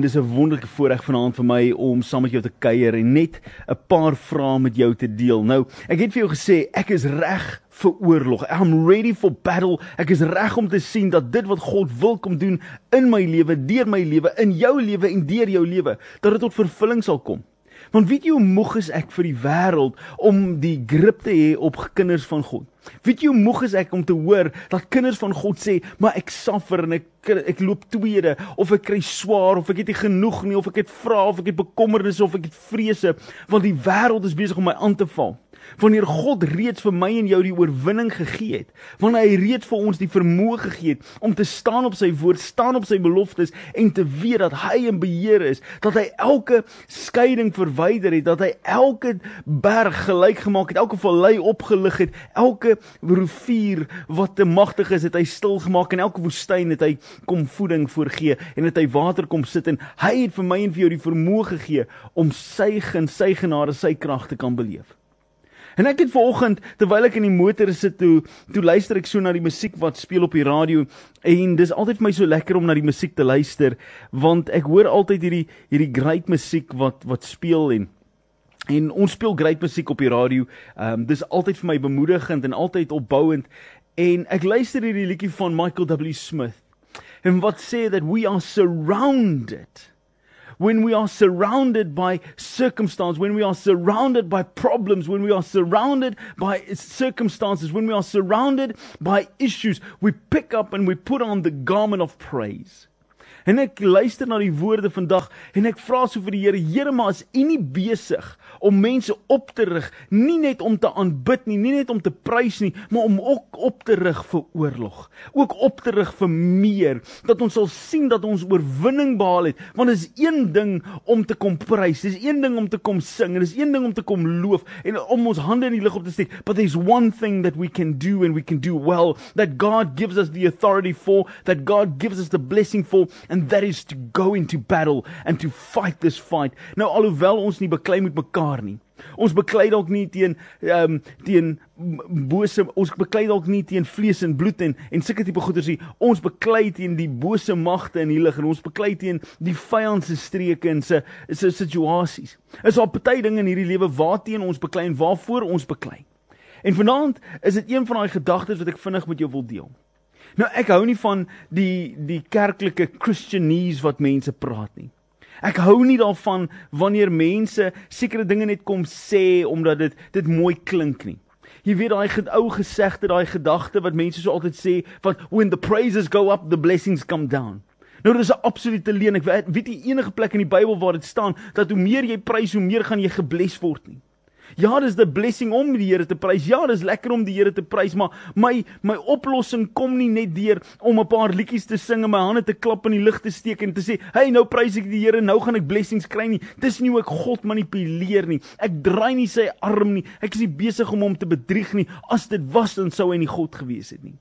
Dis 'n wonderlike voorreg vanaand vir my om saam met jou te kuier en net 'n paar vrae met jou te deel. Nou, ek het vir jou gesê ek is reg vir oorlog. I'm ready for battle. Ek is reg om te sien dat dit wat God wil kom doen in my lewe, deur my lewe, in jou lewe en deur jou lewe, dat dit tot vervulling sal kom. Want weet jy hoe moeg is ek vir die wêreld om die grip te hê op kinders van God? Weet jy hoe moeg is ek om te hoor dat kinders van God sê, "Maar ek suffer en ek ek loop tweede of ek kry swaar of ek het nie genoeg nie of ek het vra of ek het bekommernisse of ek het vrese want die wêreld is besig om my aan te val." wanneer God reeds vir my en jou die oorwinning gegee het, wanneer hy reeds vir ons die vermoë gegee het om te staan op sy woord, staan op sy beloftes en te weet dat hy in beheer is, dat hy elke skeiding verwyder het, dat hy elke berg gelyk gemaak het, elke vallei opgelig het, elke rivier wat te magtig is, het hy stil gemaak en elke woestyn het hy kom voeding voorgee en het hy water kom sit en hy het vir my en vir jou die vermoë gegee om sy gen, sy genade, sy krag te kan beleef. En ek het vanoggend terwyl ek in die motor sit toe, toe luister ek so na die musiek wat speel op die radio en dis altyd vir my so lekker om na die musiek te luister want ek hoor altyd hierdie hierdie great musiek wat wat speel en en ons speel great musiek op die radio. Ehm um, dis altyd vir my bemoedigend en altyd opbouend en ek luister hierdie liedjie van Michael W Smith. En what say that we are surrounded when we are surrounded by circumstance, when we are surrounded by problems, when we are surrounded by circumstances, when we are surrounded by issues, we pick up and we put on the garment of praise. En ek luister na die woorde vandag en ek vra so vir die Here, Here, maar as U nie besig om mense op te rig, nie net om te aanbid nie, nie net om te prys nie, maar om ook op te rig vir oorlog. Ook op te rig vir meer, dat ons sal sien dat ons oorwinning behaal het. Want dit is een ding om te kom prys, dis een ding om te kom sing, dis een ding om te kom loof en om ons hande in die lug op te steek. But there's one thing that we can do and we can do well that God gives us the authority for, that God gives us the blessing for and that is to go into battle and to fight this fight. Nou alhoewel ons nie beklei met mekaar nie. Ons beklei dalk nie teen ehm um, teen bose ons beklei dalk nie teen vlees en bloed en en sulke tipe goeders nie. Ons beklei teen die bose magte in die lig en ons beklei teen die vyand se streke en se se situasies. Is daar party dinge in hierdie lewe waarteen ons beklei en waarvoor ons beklei? En vanaand is dit een van daai gedagtes wat ek vinnig met jou wil deel. Nou ek hou nie van die die kerklike Christianese wat mense praat nie. Ek hou nie daarvan wanneer mense sekere dinge net kom sê omdat dit dit mooi klink nie. Jy weet daai ou gesegde, daai gedagte wat mense so altyd sê van when the praises go up the blessings come down. Nou dis 'n absolute leuen. Ek weet, weet jy enige plek in die Bybel waar dit staan dat hoe meer jy prys, hoe meer gaan jy gebless word nie. Ja, dis 'n blessing om die Here te prys. Ja, dis lekker om die Here te prys, maar my my oplossing kom nie net deur om 'n paar liedjies te sing en my hande te klap in die lug te steek en te sê, "Hey, nou prys ek die Here, nou gaan ek blessings kry nie." Dis nie hoe ek God manipuleer nie. Ek draai nie sy arm nie. Ek is nie besig om hom te bedrieg nie. As dit was, dan sou hy nie God gewees het nie.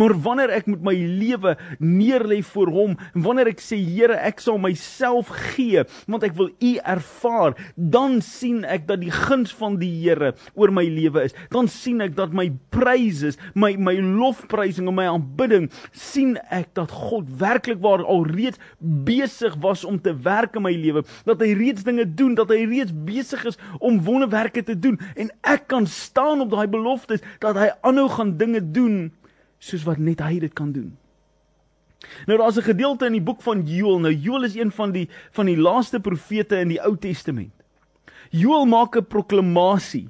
Maar wanneer ek met my lewe neerlê voor hom, wanneer ek sê Here, ek sal myself gee, want ek wil U ervaar, dan sien ek dat die guns van die Here oor my lewe is. Dan sien ek dat my praises, my my lofprysing en my aanbidding, sien ek dat God werklik waar alreeds besig was om te werk in my lewe, dat hy reeds dinge doen, dat hy reeds besig is om wonderwerke te doen en ek kan staan op daai beloftes dat hy aanhou gaan dinge doen soos wat net hy dit kan doen. Nou daar's 'n gedeelte in die boek van Joël. Nou Joël is een van die van die laaste profete in die Ou Testament. Joël maak 'n proklamasie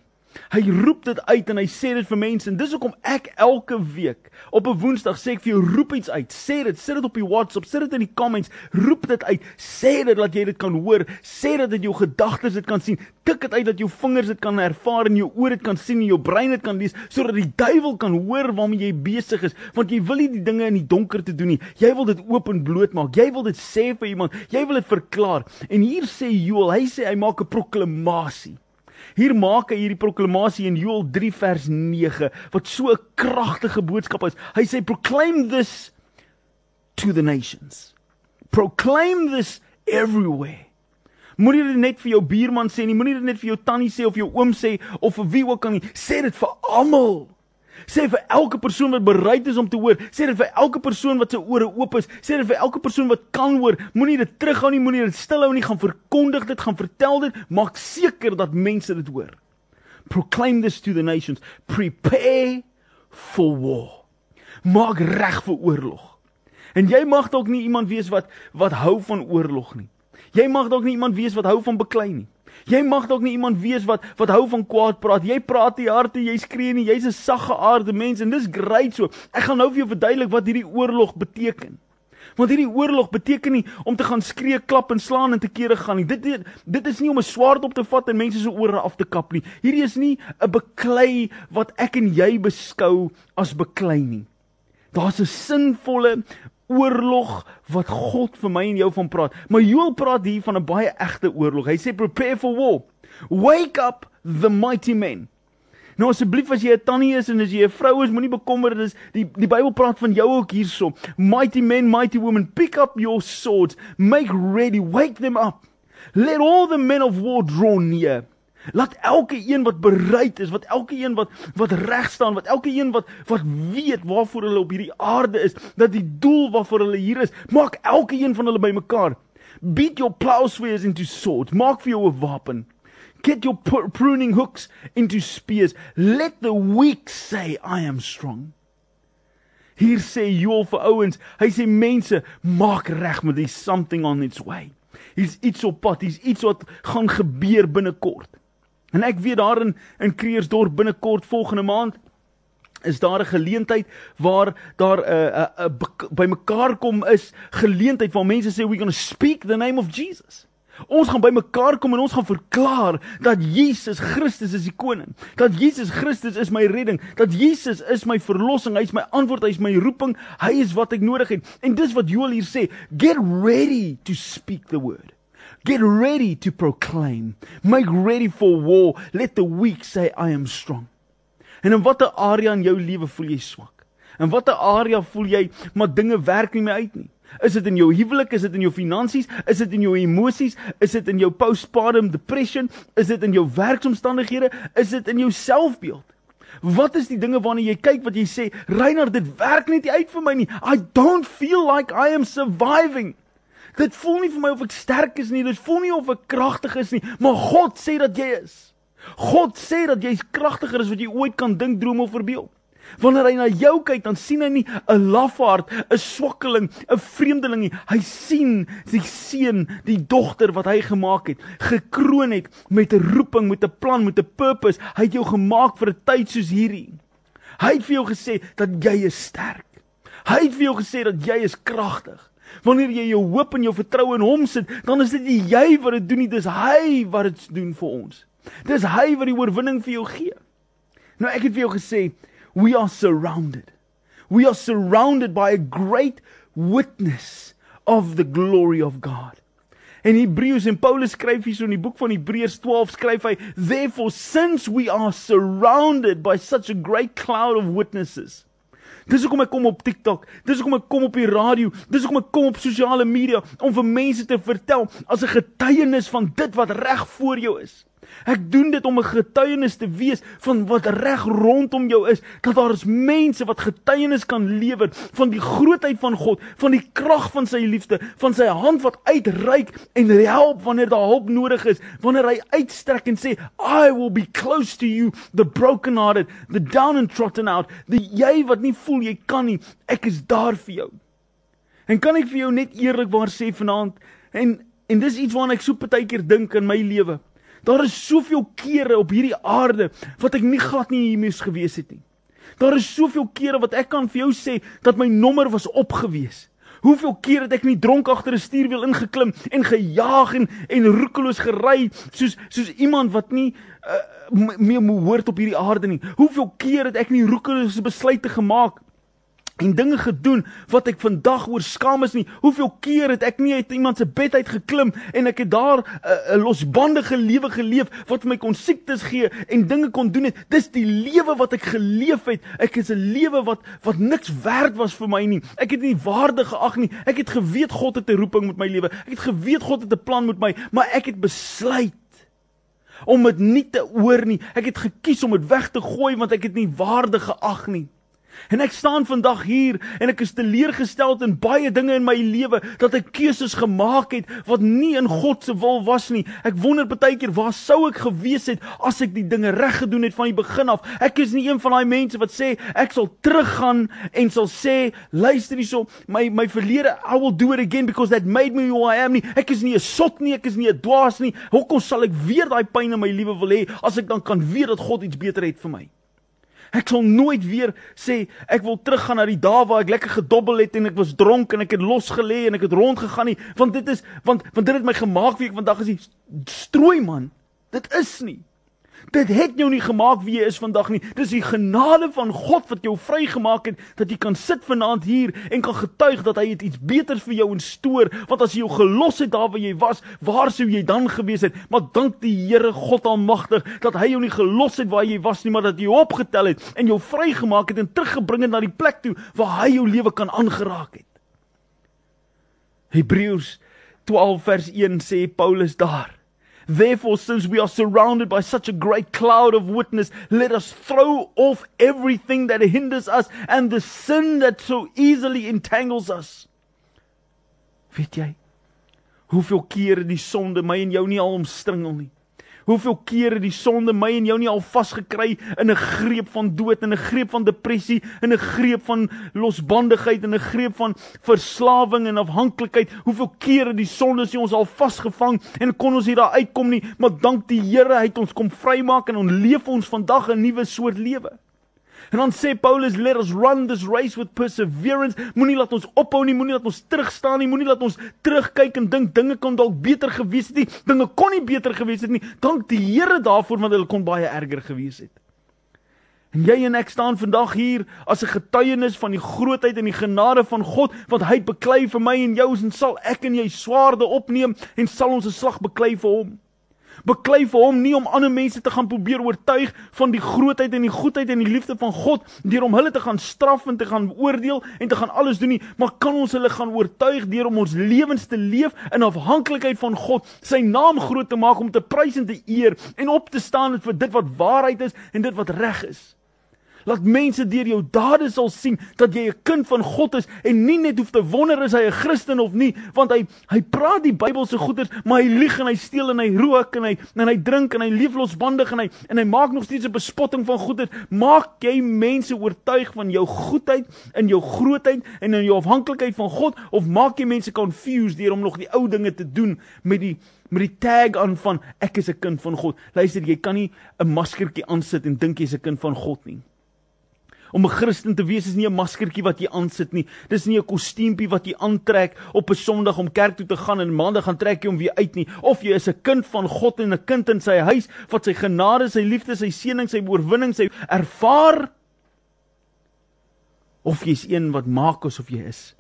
Hy roep dit uit en hy sê dit vir mense en dis hoekom ek elke week op 'n Woensdag sê ek vir jou roep iets uit. Sê dit, sit dit op die WhatsApp, sit dit in die comments, roep dit uit. Sê dit dat jy dit kan hoor, sê dit dat jou gedagtes dit kan sien. Tik dit uit dat jou vingers dit kan ervaar en jou oor dit kan sien en jou brein dit kan lees sodat die duiwel kan hoor waarmee jy besig is, want jy wil nie die dinge in die donker te doen nie. Jy wil dit oop en bloot maak. Jy wil dit sê vir iemand. Jy wil dit verklaar. En hier sê Joel, hy sê hy maak 'n proklamasie. Hier maak hy hierdie proklamasie in Joël 3 vers 9 wat so 'n kragtige boodskap is. Hy sê proclaim this to the nations. Proclaim this everywhere. Moenie dit net vir jou buurman sê nie, moenie dit net vir jou tannie sê of jou oom sê of vir wie ook al nie. Sê dit vir almal. Sê vir elke persoon wat bereid is om te hoor, sê dit vir elke persoon wat se ore oop is, sê dit vir elke persoon wat kan hoor. Moenie dit terughou nie, moenie dit stilhou nie, gaan verkondig dit, gaan vertel dit, maak seker dat mense dit hoor. Proclaim this to the nations. Prepare for war. Maak reg vir oorlog. En jy mag dalk nie iemand wees wat wat hou van oorlog nie. Jy mag dalk nie iemand wees wat hou van beklei nie. Jy mag dalk nie iemand wees wat wat hou van kwaad praat. Jy praat die harte, jy skree nie. Jy's 'n sagge aarde mens en dis great so. Ek gaan nou vir jou verduidelik wat hierdie oorlog beteken. Want hierdie oorlog beteken nie om te gaan skree, klap en slaan en te kere gaan nie. Dit dit is nie om 'n swaard op te vat en mense se ore af te kap nie. Hierdie is nie 'n beklei wat ek en jy beskou as beklei nie. Daar's 'n sinvolle oorlog wat God vir my en jou van praat. Maar Joel praat hier van 'n baie egte oorlog. Hy sê prepare for war. Wake up the mighty men. Nou asseblief as jy 'n tannie is en as jy 'n vrou is, moenie bekommerd wees. Die die Bybel praat van jou ook hierso. Mighty men, mighty women, pick up your swords, make ready, wake them up. Let all the men of war draw near. Laat elke een wat bereid is, wat elke een wat wat reg staan, wat elke een wat wat weet waarvoor hulle op hierdie aarde is, dat die doel waarvoor hulle hier is, maak elke een van hulle bymekaar. Beat your plowshares into swords. Maak vir jou 'n wapen. Get your pruning hooks into spears. Let the weak say I am strong. Hier sê Joel vir ouens, hy sê mense, maak reg met this something on its way. Hier's iets op pad, hier's iets wat gaan gebeur binnekort. En ek weet daar in in Kreersdorp binnekort volgende maand is daar 'n geleentheid waar daar 'n uh, 'n uh, uh, bymekaar kom is geleentheid waar mense sê we going to speak the name of Jesus. Ons gaan bymekaar kom en ons gaan verklaar dat Jesus Christus is die koning. Dat Jesus Christus is my redding, dat Jesus is my verlossing, hy is my antwoord, hy is my roeping, hy is wat ek nodig het. En dis wat Joel hier sê, get ready to speak the word. Get ready to proclaim. Make ready for war. Let the weak say I am strong. En in watter area in jou lewe voel jy swak? In watter area voel jy maar dinge werk nie meer uit nie? Is dit in jou huwelik? Is dit in jou finansies? Is dit in jou emosies? Is dit in jou postpartum depression? Is dit in jou werksomstandighede? Is dit in jou selfbeeld? Wat is die dinge waarna jy kyk wat jy sê, Reinhard, dit werk net nie uit vir my nie. I don't feel like I am surviving. Dit voel nie vir my of ek sterk is nie, dit voel nie of ek kragtig is nie, maar God sê dat jy is. God sê dat jy kragtiger is wat jy ooit kan dink, droom of verbeel. Wanneer hy na jou kyk, dan sien hy nie 'n lafaard, 'n swakkeling, 'n vreemdeling nie. Hy sien die seun, die dogter wat hy gemaak het, gekroon het met 'n roeping, met 'n plan, met 'n purpose. Hy het jou gemaak vir 'n tyd soos hierdie. Hy het vir jou gesê dat jy is sterk. Hy het vir jou gesê dat jy is kragtig. Wanneer jy jou hoop en jou vertroue in hom sit, dan is dit nie jy wat dit doen nie, dis hy wat dit doen vir ons. Dis hy wat die oorwinning vir jou gee. Nou ek het vir jou gesê, we are surrounded. We are surrounded by a great witness of the glory of God. En Hebreërs en Paulus skryf hierso in die boek van Hebreërs 12 skryf hy, therefore since we are surrounded by such a great cloud of witnesses, Dis hoekom ek kom op TikTok. Dis hoekom ek kom op die radio. Dis hoekom ek kom op sosiale media om vir mense te vertel as 'n getuienis van dit wat reg voor jou is. Ek doen dit om 'n getuienis te wees van wat reg rondom jou is, dat daar is mense wat getuienis kan lewer van die grootheid van God, van die krag van sy liefde, van sy hand wat uitreik en help wanneer daar hulp nodig is, wanneer hy uitstrek en sê, "I will be close to you, the brokenhearted, the down and trodden out, die jy wat nie voel jy kan nie, ek is daar vir jou." En kan ek vir jou net eerlikwaar sê vanaand en en dis iets waarna ek so baie keer dink in my lewe. Daar is soveel kere op hierdie aarde wat ek nie glad nie hier moes gewees het nie. Daar is soveel kere wat ek kan vir jou sê dat my nommer was opgewees. Hoeveel keer het ek nie dronk agter 'n stuurwiel ingeklim en gejaag en en roekeloos gery soos soos iemand wat nie uh, meer moet hoort op hierdie aarde nie. Hoeveel keer het ek nie roekeloos besluite gemaak en dinge gedoen wat ek vandag oor skaam is nie. Hoeveel keer het ek nie uit iemand se bed uit geklim en ek het daar 'n uh, uh, losbandige lewe geleef wat my kon siektes gee en dinge kon doen het. Dis die lewe wat ek geleef het. Ek is 'n lewe wat wat niks werd was vir my nie. Ek het nie waardig geag nie. Ek het geweet God het 'n roeping met my lewe. Ek het geweet God het 'n plan met my, maar ek het besluit om dit nie te hoor nie. Ek het gekies om dit weg te gooi want ek het nie waardig geag nie. En ek staan vandag hier en ek is teleurgestel in baie dinge in my lewe dat ek keuses gemaak het wat nie in God se wil was nie. Ek wonder baie keer waar sou ek gewees het as ek die dinge reg gedoen het van die begin af. Ek is nie een van daai mense wat sê ek sal teruggaan en sal sê luister hierso my my verlede I will do it again because that made me who I am nie. Ek is nie 'n sot nie, ek is nie 'n dwaas nie. Hoekom sal ek weer daai pyn in my lewe wil hê as ek dan kan weet dat God iets beter het vir my? Ek sal nooit weer sê ek wil teruggaan na die dae waar ek lekker gedobbel het en ek was dronk en ek het los gelê en ek het rondgegaan nie. Want dit is want want dit het my gemaak wie ek vandag is. Strooi man dit is nie Dit het jou nie gemaak wie jy is vandag nie. Dis die genade van God wat jou vrygemaak het dat jy kan sit vanaand hier en kan getuig dat hy iets beters vir jou instoor. Want as jy jou gelos het daar waar jy was, waar sou jy dan gewees het? Maar dank die Here God Almagtig dat hy jou nie gelos het waar jy was nie, maar dat hy jou opgetel het en jou vrygemaak het en teruggebring het na die plek toe waar hy jou lewe kan aangeraak het. Hebreërs 12 vers 1 sê Paulus daar Therefore, since we are surrounded by such a great cloud of witness, let us throw off everything that hinders us and the sin that so easily entangles us. Weet jy hoeveel kere die sonde my en jou nie al omstringel nie? Hoeveel kere die sonde my en jou nie al vasgekry in 'n greep van dood en 'n greep van depressie en 'n greep van losbandigheid en 'n greep van verslawing en afhanklikheid. Hoeveel kere die sonde is ons al vasgevang en kon ons hier daar uitkom nie, maar dank die Here het ons kom vrymaak en ons leef ons vandag 'n nuwe soort lewe. En dan sê Paulus, let us run this race with perseverance. Moenie laat ons ophou nie, moenie laat ons terugstaan nie, moenie laat ons terugkyk en dink dinge kon dalk beter gewees het nie. Dinge kon nie beter gewees het nie. Dank die Here daarvoor want hulle kon baie erger gewees het. En jy en ek staan vandag hier as 'n getuienis van die grootheid en die genade van God wat hy beklei vir my en jou en sal ek en jy swaarde opneem en sal ons 'n slag beklei vir hom beklei vir hom nie om ander mense te gaan probeer oortuig van die grootheid en die goedheid en die liefde van God deur om hulle te gaan straf en te gaan oordeel en te gaan alles doen nie, maar kan ons hulle gaan oortuig deur om ons lewens te leef in afhanklikheid van God, sy naam groot te maak om te prys en te eer en op te staan vir dit wat waarheid is en dit wat reg is. Laat mense deur jou dade sal sien dat jy 'n kind van God is en nie net hoef te wonder is hy 'n Christen of nie, want hy hy praat die Bybelse goeders, maar hy lieg en hy steel en hy rook en hy en hy drink en hy lieflosbandig en hy en hy maak nog steeds 'n bespotting van goeders. Maak jy mense oortuig van jou goedheid en jou grootheid en in jou afhanklikheid van God of maak jy mense confused deur om nog die ou dinge te doen met die met die tag aan van ek is 'n kind van God. Luister, jy kan nie 'n maskertjie aansit en dink jy's 'n kind van God nie. Om 'n Christen te wees is nie 'n maskertjie wat jy aansit nie. Dis nie 'n kostuumpie wat jy aantrek op 'n Sondag om kerk toe te gaan en Maandag gaan trek jy hom weer uit nie. Of jy is 'n kind van God en 'n kind in sy huis wat sy genade, sy liefde, sy seëning, sy oorwinning, sy ervaar of jy's een wat maak asof jy is.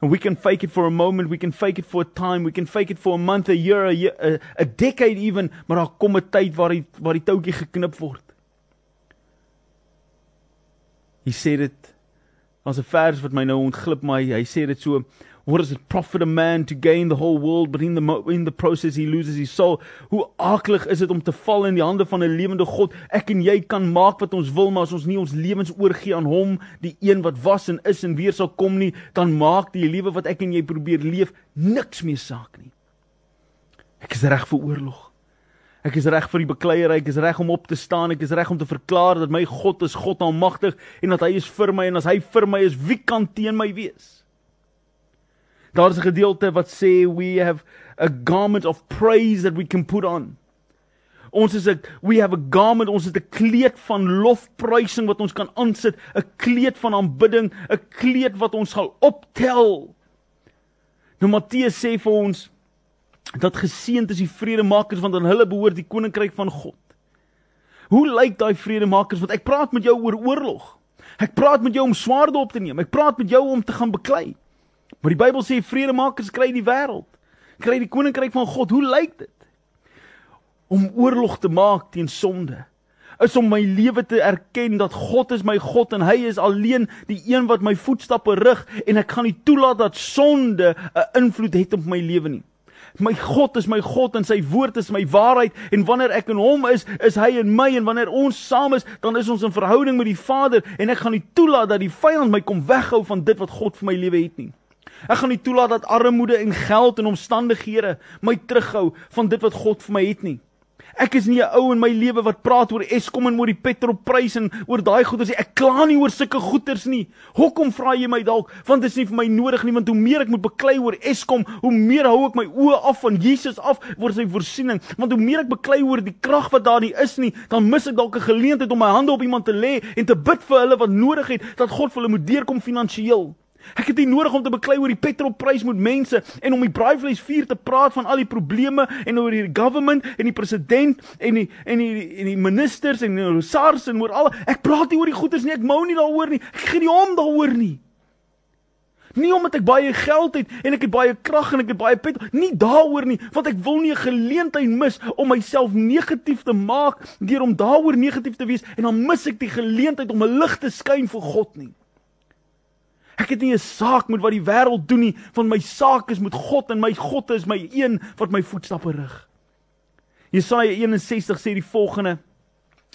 And we can fake it for a moment, we can fake it for a time, we can fake it for a month, a year, a, year, a, a decade even, maar daar kom 'n tyd waar die waar die toutjie geknip word. Hy sê dit as 'n vers wat my nou ontglip maar hy, hy sê dit so what does it profit a man to gain the whole world but in the in the process he loses his soul? Hoe aklig is dit om te val in die hande van 'n lewende God. Ek en jy kan maak wat ons wil maar as ons nie ons lewens oorgee aan hom die een wat was en is en weer sal kom nie dan maak die lewe wat ek en jy probeer leef niks meer saak nie. Ek is reg vir oorlog Ek is reg vir die bekleierery, ek is reg om op te staan, ek is reg om te verklaar dat my God is God almagtig en dat hy is vir my en as hy vir my is, wie kan teen my wees? Daar is 'n gedeelte wat sê we have a garment of praise that we can put on. Ons is 'n we have a garment, ons het 'n kleed van lofprysing wat ons kan aansit, 'n kleed van aanbidding, 'n kleed wat ons sal optel. Nou Matteus sê vir ons dat geseënd is die vredemakers want aan hulle behoort die koninkryk van God. Hoe lyk daai vredemakers want ek praat met jou oor oorlog. Ek praat met jou om swaarde op te neem. Ek praat met jou om te gaan beklei. Maar die Bybel sê vredemakers kry die wêreld. Kry die koninkryk van God. Hoe lyk dit? Om oorlog te maak teen sonde is om my lewe te erken dat God is my God en hy is alleen die een wat my voetstappe rig en ek gaan nie toelaat dat sonde 'n invloed het op my lewe nie. My God is my God en sy woord is my waarheid en wanneer ek in hom is, is hy in my en wanneer ons saam is, dan is ons in verhouding met die Vader en ek gaan nie toelaat dat die vyand my kom weghou van dit wat God vir my lewe het nie. Ek gaan nie toelaat dat armoede en geld en omstandighede my terughou van dit wat God vir my het nie. Ek is nie 'n ou in my lewe wat praat oor Eskom en oor die petrolprys en oor daai goeders nie. Ek kla nie oor sulke goeders nie. Hoekom vra jy my dalk? Want dit is nie vir my nodig nie, want hoe meer ek moet beklei oor Eskom, hoe meer hou ek my oë af van Jesus af oor sy voorsiening. Want hoe meer ek beklei oor die krag wat daar nie is nie, dan mis ek dalk 'n geleentheid om my hande op iemand te lê en te bid vir hulle wat nodig het dat God vir hulle moet deurkom finansiëel. Ek het nie nodig om te beklei oor die petrolprys met mense en om die braaivleis vuur te praat van al die probleme en oor die government en die president en die en die en die ministers en die SARS en oor al ek praat nie oor die goeders nie ek mou nie daaroor nie. Ek gee nie om daaroor nie. Nie omdat ek baie geld het en ek het baie krag en ek het baie petrol nie daaroor nie want ek wil nie 'n geleentheid mis om myself negatief te maak deur om daaroor negatief te wees en dan mis ek die geleentheid om 'n lig te skyn vir God nie Ek het nie 'n saak met wat die wêreld doen nie, want my saak is met God en my God is my een wat my voetstappe rig. Jesaja 61 sê die volgende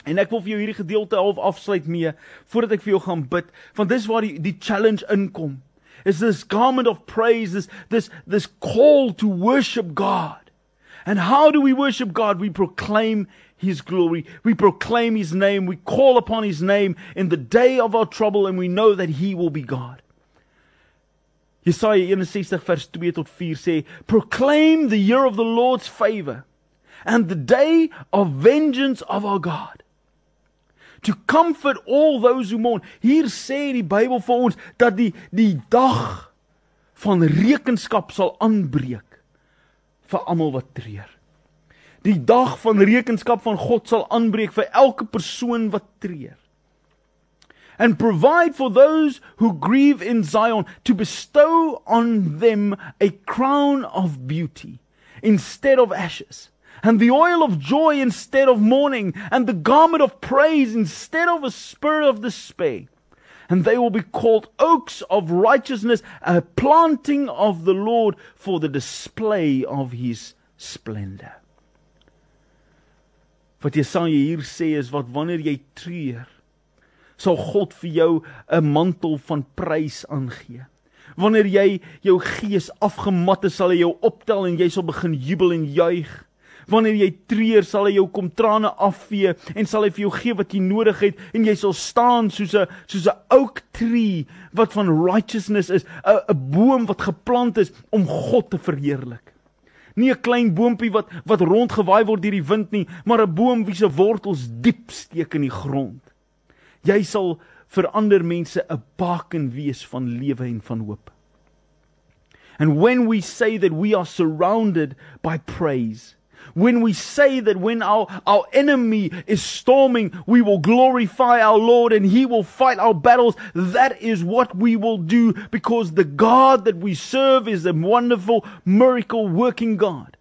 en ek wil vir jou hierdie gedeelte half afsluit mee voordat ek vir jou gaan bid, want dis waar die die challenge inkom. Is this garment of praise, this this this call to worship God. And how do we worship God? We proclaim his glory. We proclaim his name. We call upon his name in the day of our trouble and we know that he will be God. Jesaja 61 vers 2 tot 4 sê: "Proclaim the year of the Lord's favor and the day of vengeance of our God." To comfort all those who mourn. Hier sê die Bybel vir ons dat die die dag van rekenskap sal aanbreek vir almal wat treur. Die dag van rekenskap van God sal aanbreek vir elke persoon wat treur and provide for those who grieve in Zion to bestow on them a crown of beauty instead of ashes and the oil of joy instead of mourning and the garment of praise instead of a spirit of despair. And they will be called oaks of righteousness a planting of the Lord for the display of his splendor. Wat Jesaja hier sê is wat wanneer jy treur sal God vir jou 'n mantel van prys aangee. Wanneer jy jou gees afgemat het, sal hy jou optel en jy sal begin jubel en juig. Wanneer jy treur, sal hy jou kom trane afvee en sal hy vir jou gee wat jy nodig het en jy sal staan soos 'n soos 'n oak tree wat van righteousness is, 'n 'n boom wat geplant is om God te verheerlik. Nie 'n klein boontjie wat wat rondgewaai word deur die wind nie, maar 'n boom wie se wortels diep steek in die grond. Jy sal vir ander mense 'n baken wees van lewe en van hoop. And when we say that we are surrounded by praise, when we say that when our, our enemy is storming, we will glorify our Lord and He will fight our battles. That is what we will do because the God that we serve is a wonderful miracle working God.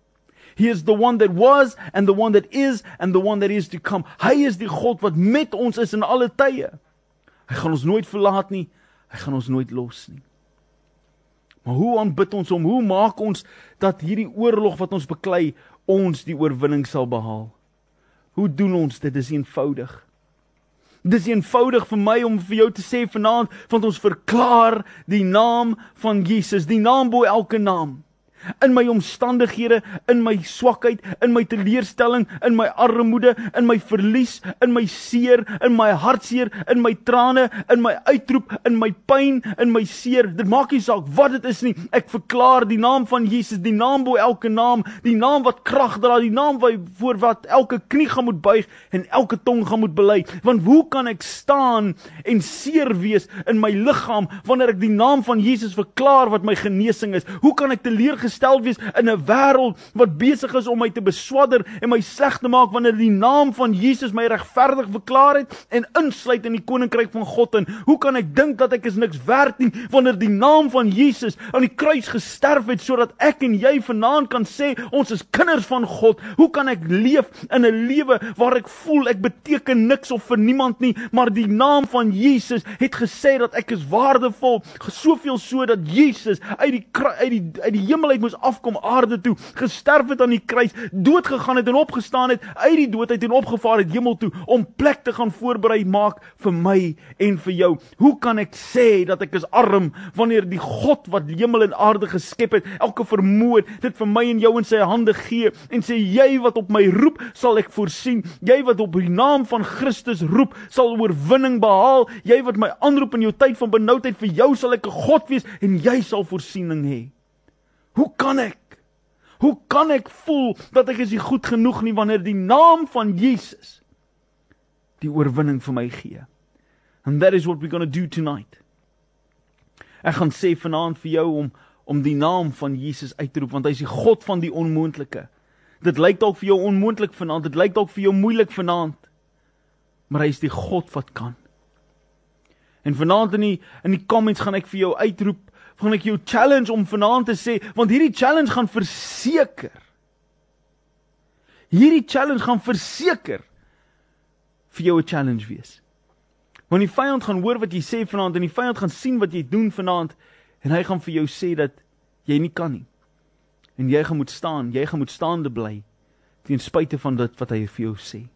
He is the one that was and the one that is and the one that is to come. Hy is die God wat met ons is in alle tye. Hy gaan ons nooit verlaat nie. Hy gaan ons nooit los nie. Maar hoe aanbid ons hom? Hoe maak ons dat hierdie oorlog wat ons beklei ons die oorwinning sal behaal? Hoe doen ons dit? Dis eenvoudig. Dis eenvoudig vir my om vir jou te sê vanaand want ons verklaar die naam van Jesus, die naam bo elke naam in my omstandighede, in my swakheid, in my teleurstelling, in my armoede, in my verlies, in my seer, in my hartseer, in my trane, in my uitroep, in my pyn, in my seer. Dit maak nie saak wat dit is nie. Ek verklaar die naam van Jesus, die naam bo elke naam, die naam wat krag dra, die naam wat voor wat elke knie gaan moet buig en elke tong gaan moet bely. Want hoe kan ek staan en seer wees in my liggaam wanneer ek die naam van Jesus verklaar wat my genesing is? Hoe kan ek teleurgestel gestel wees in 'n wêreld wat besig is om my te beswadder en my sleg te maak wanneer die naam van Jesus my regverdig verklaar het en insluit in die koninkryk van God en hoe kan ek dink dat ek is niks werd nie wanneer die naam van Jesus aan die kruis gesterf het sodat ek en jy vanaand kan sê ons is kinders van God? Hoe kan ek leef in 'n lewe waar ek voel ek beteken niks of vir niemand nie maar die naam van Jesus het gesê dat ek is waardevol soveel so dat Jesus uit die uit die uit die hemel benoudheid moes afkom aarde toe, gesterf het aan die kruis, dood gegaan het en opgestaan het uit die dood uit en opgevaar het hemel toe om plek te gaan voorberei maak vir my en vir jou. Hoe kan ek sê dat ek is arm wanneer die God wat hemel en aarde geskep het, elke vermoë dit vir my en jou in sy hande gee en sê jy wat op my roep, sal ek voorsien. Jy wat op die naam van Christus roep, sal oorwinning behaal. Jy wat my aanroep in jou tyd van benoudheid, vir jou sal ek 'n God wees en jy sal voorsiening hê. Hoe kan ek? Hoe kan ek voel dat ek is nie goed genoeg nie wanneer die naam van Jesus die oorwinning vir my gee? And that is what we're going to do tonight. Ek gaan sê vanaand vir jou om om die naam van Jesus uit te roep want hy is die God van die onmoontlike. Dit lyk dalk vir jou onmoontlik vanaand, dit lyk dalk vir jou moeilik vanaand. Maar hy is die God wat kan. En vanaand in die in die comments gaan ek vir jou uitroep, gaan ek jou challenge om vanaand te sê, want hierdie challenge gaan verseker. Hierdie challenge gaan verseker vir jou 'n challenge wees. Want die vyand gaan hoor wat jy sê vanaand en die vyand gaan sien wat jy doen vanaand en hy gaan vir jou sê dat jy nie kan nie. En jy gaan moet staan, jy gaan moet staande bly ten spyte van dit wat hy vir jou sê.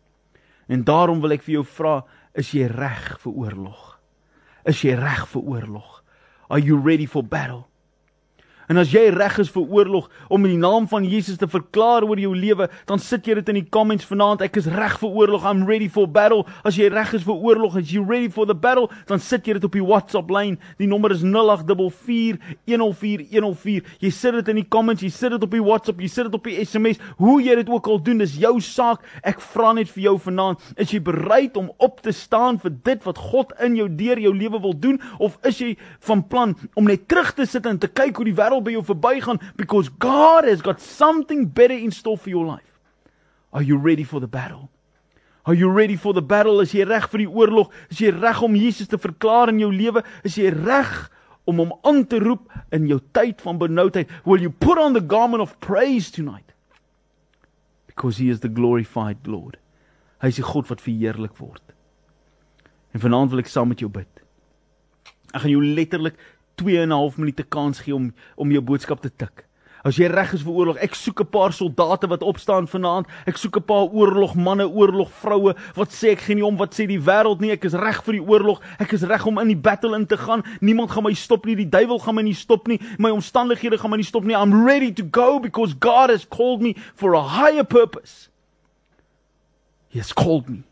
En daarom wil ek vir jou vra, is jy reg vir oorlog? Is jy reg vir oorlog? Are you ready for battle? En as jy reg is vir oorlog om in die naam van Jesus te verklaar oor jou lewe, dan sit jy dit in die comments vanaand. Ek is reg vir oorlog. I'm ready for battle. As jy reg is vir oorlog, as you ready for the battle, dan sit jy dit op die WhatsApp lyn. Die nommer is 0844104104. Jy sit dit in die comments, jy sit dit op die WhatsApp, jy sit dit op die SMS. Hoe jy dit ook al doen, dis jou saak. Ek vra net vir jou vanaand, is jy bereid om op te staan vir dit wat God in jou deur jou lewe wil doen of is jy van plan om net terug te sit en te kyk hoe die wêreld by jou verbygaan because God has got something better in store for your life. Are you ready for the battle? Are you ready for the battle? Is jy reg vir die oorlog? Is jy reg om Jesus te verklaar in jou lewe? Is jy reg om hom aan te roep in jou tyd van benoudheid? Will you put on the garment of praise tonight? Because he is the glorified Lord. Hy is die God wat verheerlik word. En vanaand wil ek saam met jou bid. Ek gaan jou letterlik 2 en 'n half minute kans gee om om jou boodskap te tik. As jy reg is vir oorlog, ek soek 'n paar soldate wat opstaan vanaand. Ek soek 'n paar oorlogmanne, oorlogvroue wat sê ek gee nie om wat sê die wêreld nie. Ek is reg vir die oorlog. Ek is reg om in die battle in te gaan. Niemand gaan my stop nie. Die duiwel gaan my nie stop nie. My omstandighede gaan my nie stop nie. I'm ready to go because God has called me for a higher purpose. He has called me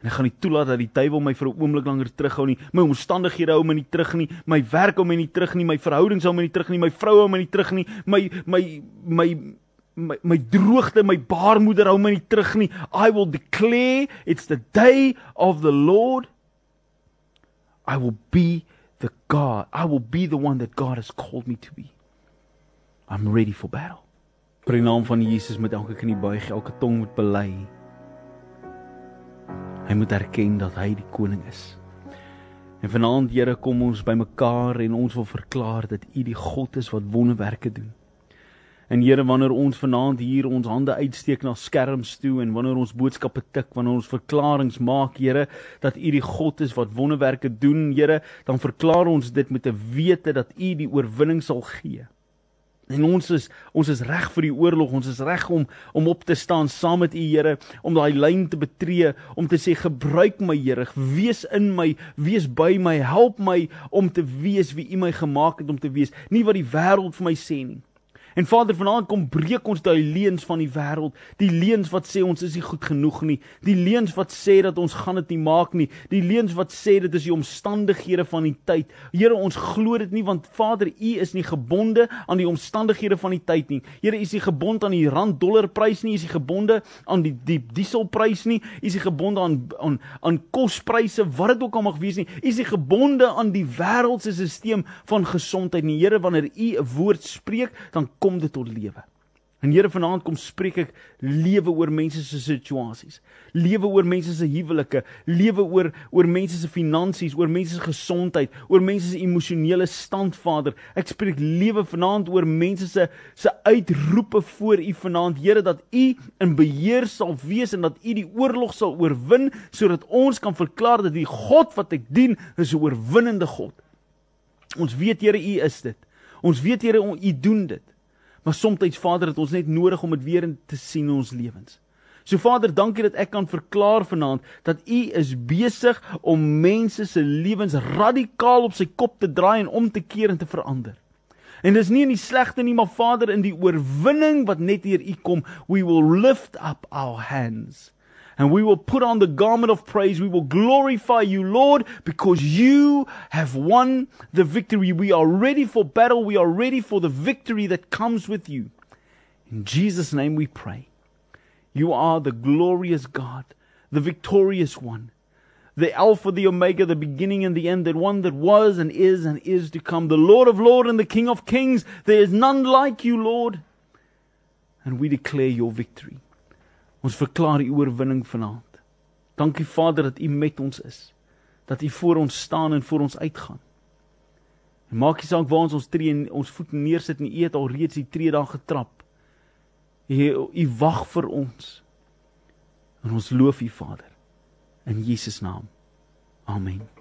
En ek gaan nie toelaat dat die duiwel my vir 'n oomblik langer terughou nie. My omstandighede hou my nie terug nie. My werk hou my nie terug nie. My verhoudings hou my nie terug nie. My vrou hou my nie terug nie. My my my my my droogte, my baarmoeder hou my nie terug nie. I will declare it's the day of the Lord. I will be the God. I will be the one that God has called me to be. I'm ready for battle. Vir die naam van Jesus moet elke knie buig, elke tong moet bely. Hy moet erken dat hy die koning is. En vanaand Here kom ons bymekaar en ons wil verklaar dat U die God is wat wonderwerke doen. En Here wanneer ons vanaand hier ons hande uitsteek na skerms toe en wanneer ons boodskappe tik, wanneer ons verklaringe maak, Here, dat U die God is wat wonderwerke doen, Here, dan verklaar ons dit met 'n wete dat U die oorwinning sal gee. En ons is ons is reg vir die oorlog. Ons is reg om om op te staan saam met U Here, om daai lyn te betree, om te sê gebruik my Here, wees in my, wees by my, help my om te wees wie U my gemaak het om te wees, nie wat die wêreld vir my sê nie. En Vader, vanaand kom breek ons daai leuns van die wêreld, die leuns wat sê ons is nie goed genoeg nie, die leuns wat sê dat ons gaan dit nie maak nie, die leuns wat sê dit is die omstandighede van die tyd. Here, ons glo dit nie want Vader, U is nie gebonde aan die omstandighede van die tyd nie. Here, U is nie gebonde aan die rand dollar prys nie, U is nie gebonde aan die die dieselprys nie, U is nie gebonde aan aan aan kospryse wat dit ook al mag wees nie. U is nie gebonde aan die wêreldse stelsel van gesondheid nie. Here, wanneer U 'n woord spreek, dan kom dit tot lewe. En Here vanaand kom spreek ek lewe oor mense se situasies. Lewe oor mense se huwelike, lewe oor oor mense se finansies, oor mense se gesondheid, oor mense se emosionele stand, Vader. Ek spreek lewe vanaand oor mense se se uitroepe voor U vanaand, Here, dat U in beheer sal wees en dat U die oorlog sal oorwin sodat ons kan verklaar dat die God wat ek dien is 'n oorwinnende God. Ons weet Here, U is dit. Ons weet Here, U doen dit. Maar soms Vader het ons net nodig om dit weer in te sien in ons lewens. So Vader, dankie dat ek kan verklaar vanaand dat U is besig om mense se lewens radikaal op sy kop te draai en om te keer en te verander. En dis nie in die slegte nie, maar Vader, in die oorwinning wat net hier U kom, we will lift up our hands and we will put on the garment of praise. We will glorify you, Lord, because you have won the victory. We are ready for battle. We are ready for the victory that comes with you. In Jesus' name we pray. You are the glorious God, the victorious one, the Alpha, the Omega, the beginning and the end, the one that was and is and is to come, the Lord of Lords and the King of Kings. There is none like you, Lord. And we declare your victory. Ons verklaar u oorwinning vanaand. Dankie Vader dat u met ons is. Dat u voor ons staan en voor ons uitgaan. En maak nie saak waar ons ons tree en ons voet neersit nie, u het al reeds die tree daar getrap. U u wag vir ons. En ons loof u Vader in Jesus naam. Amen.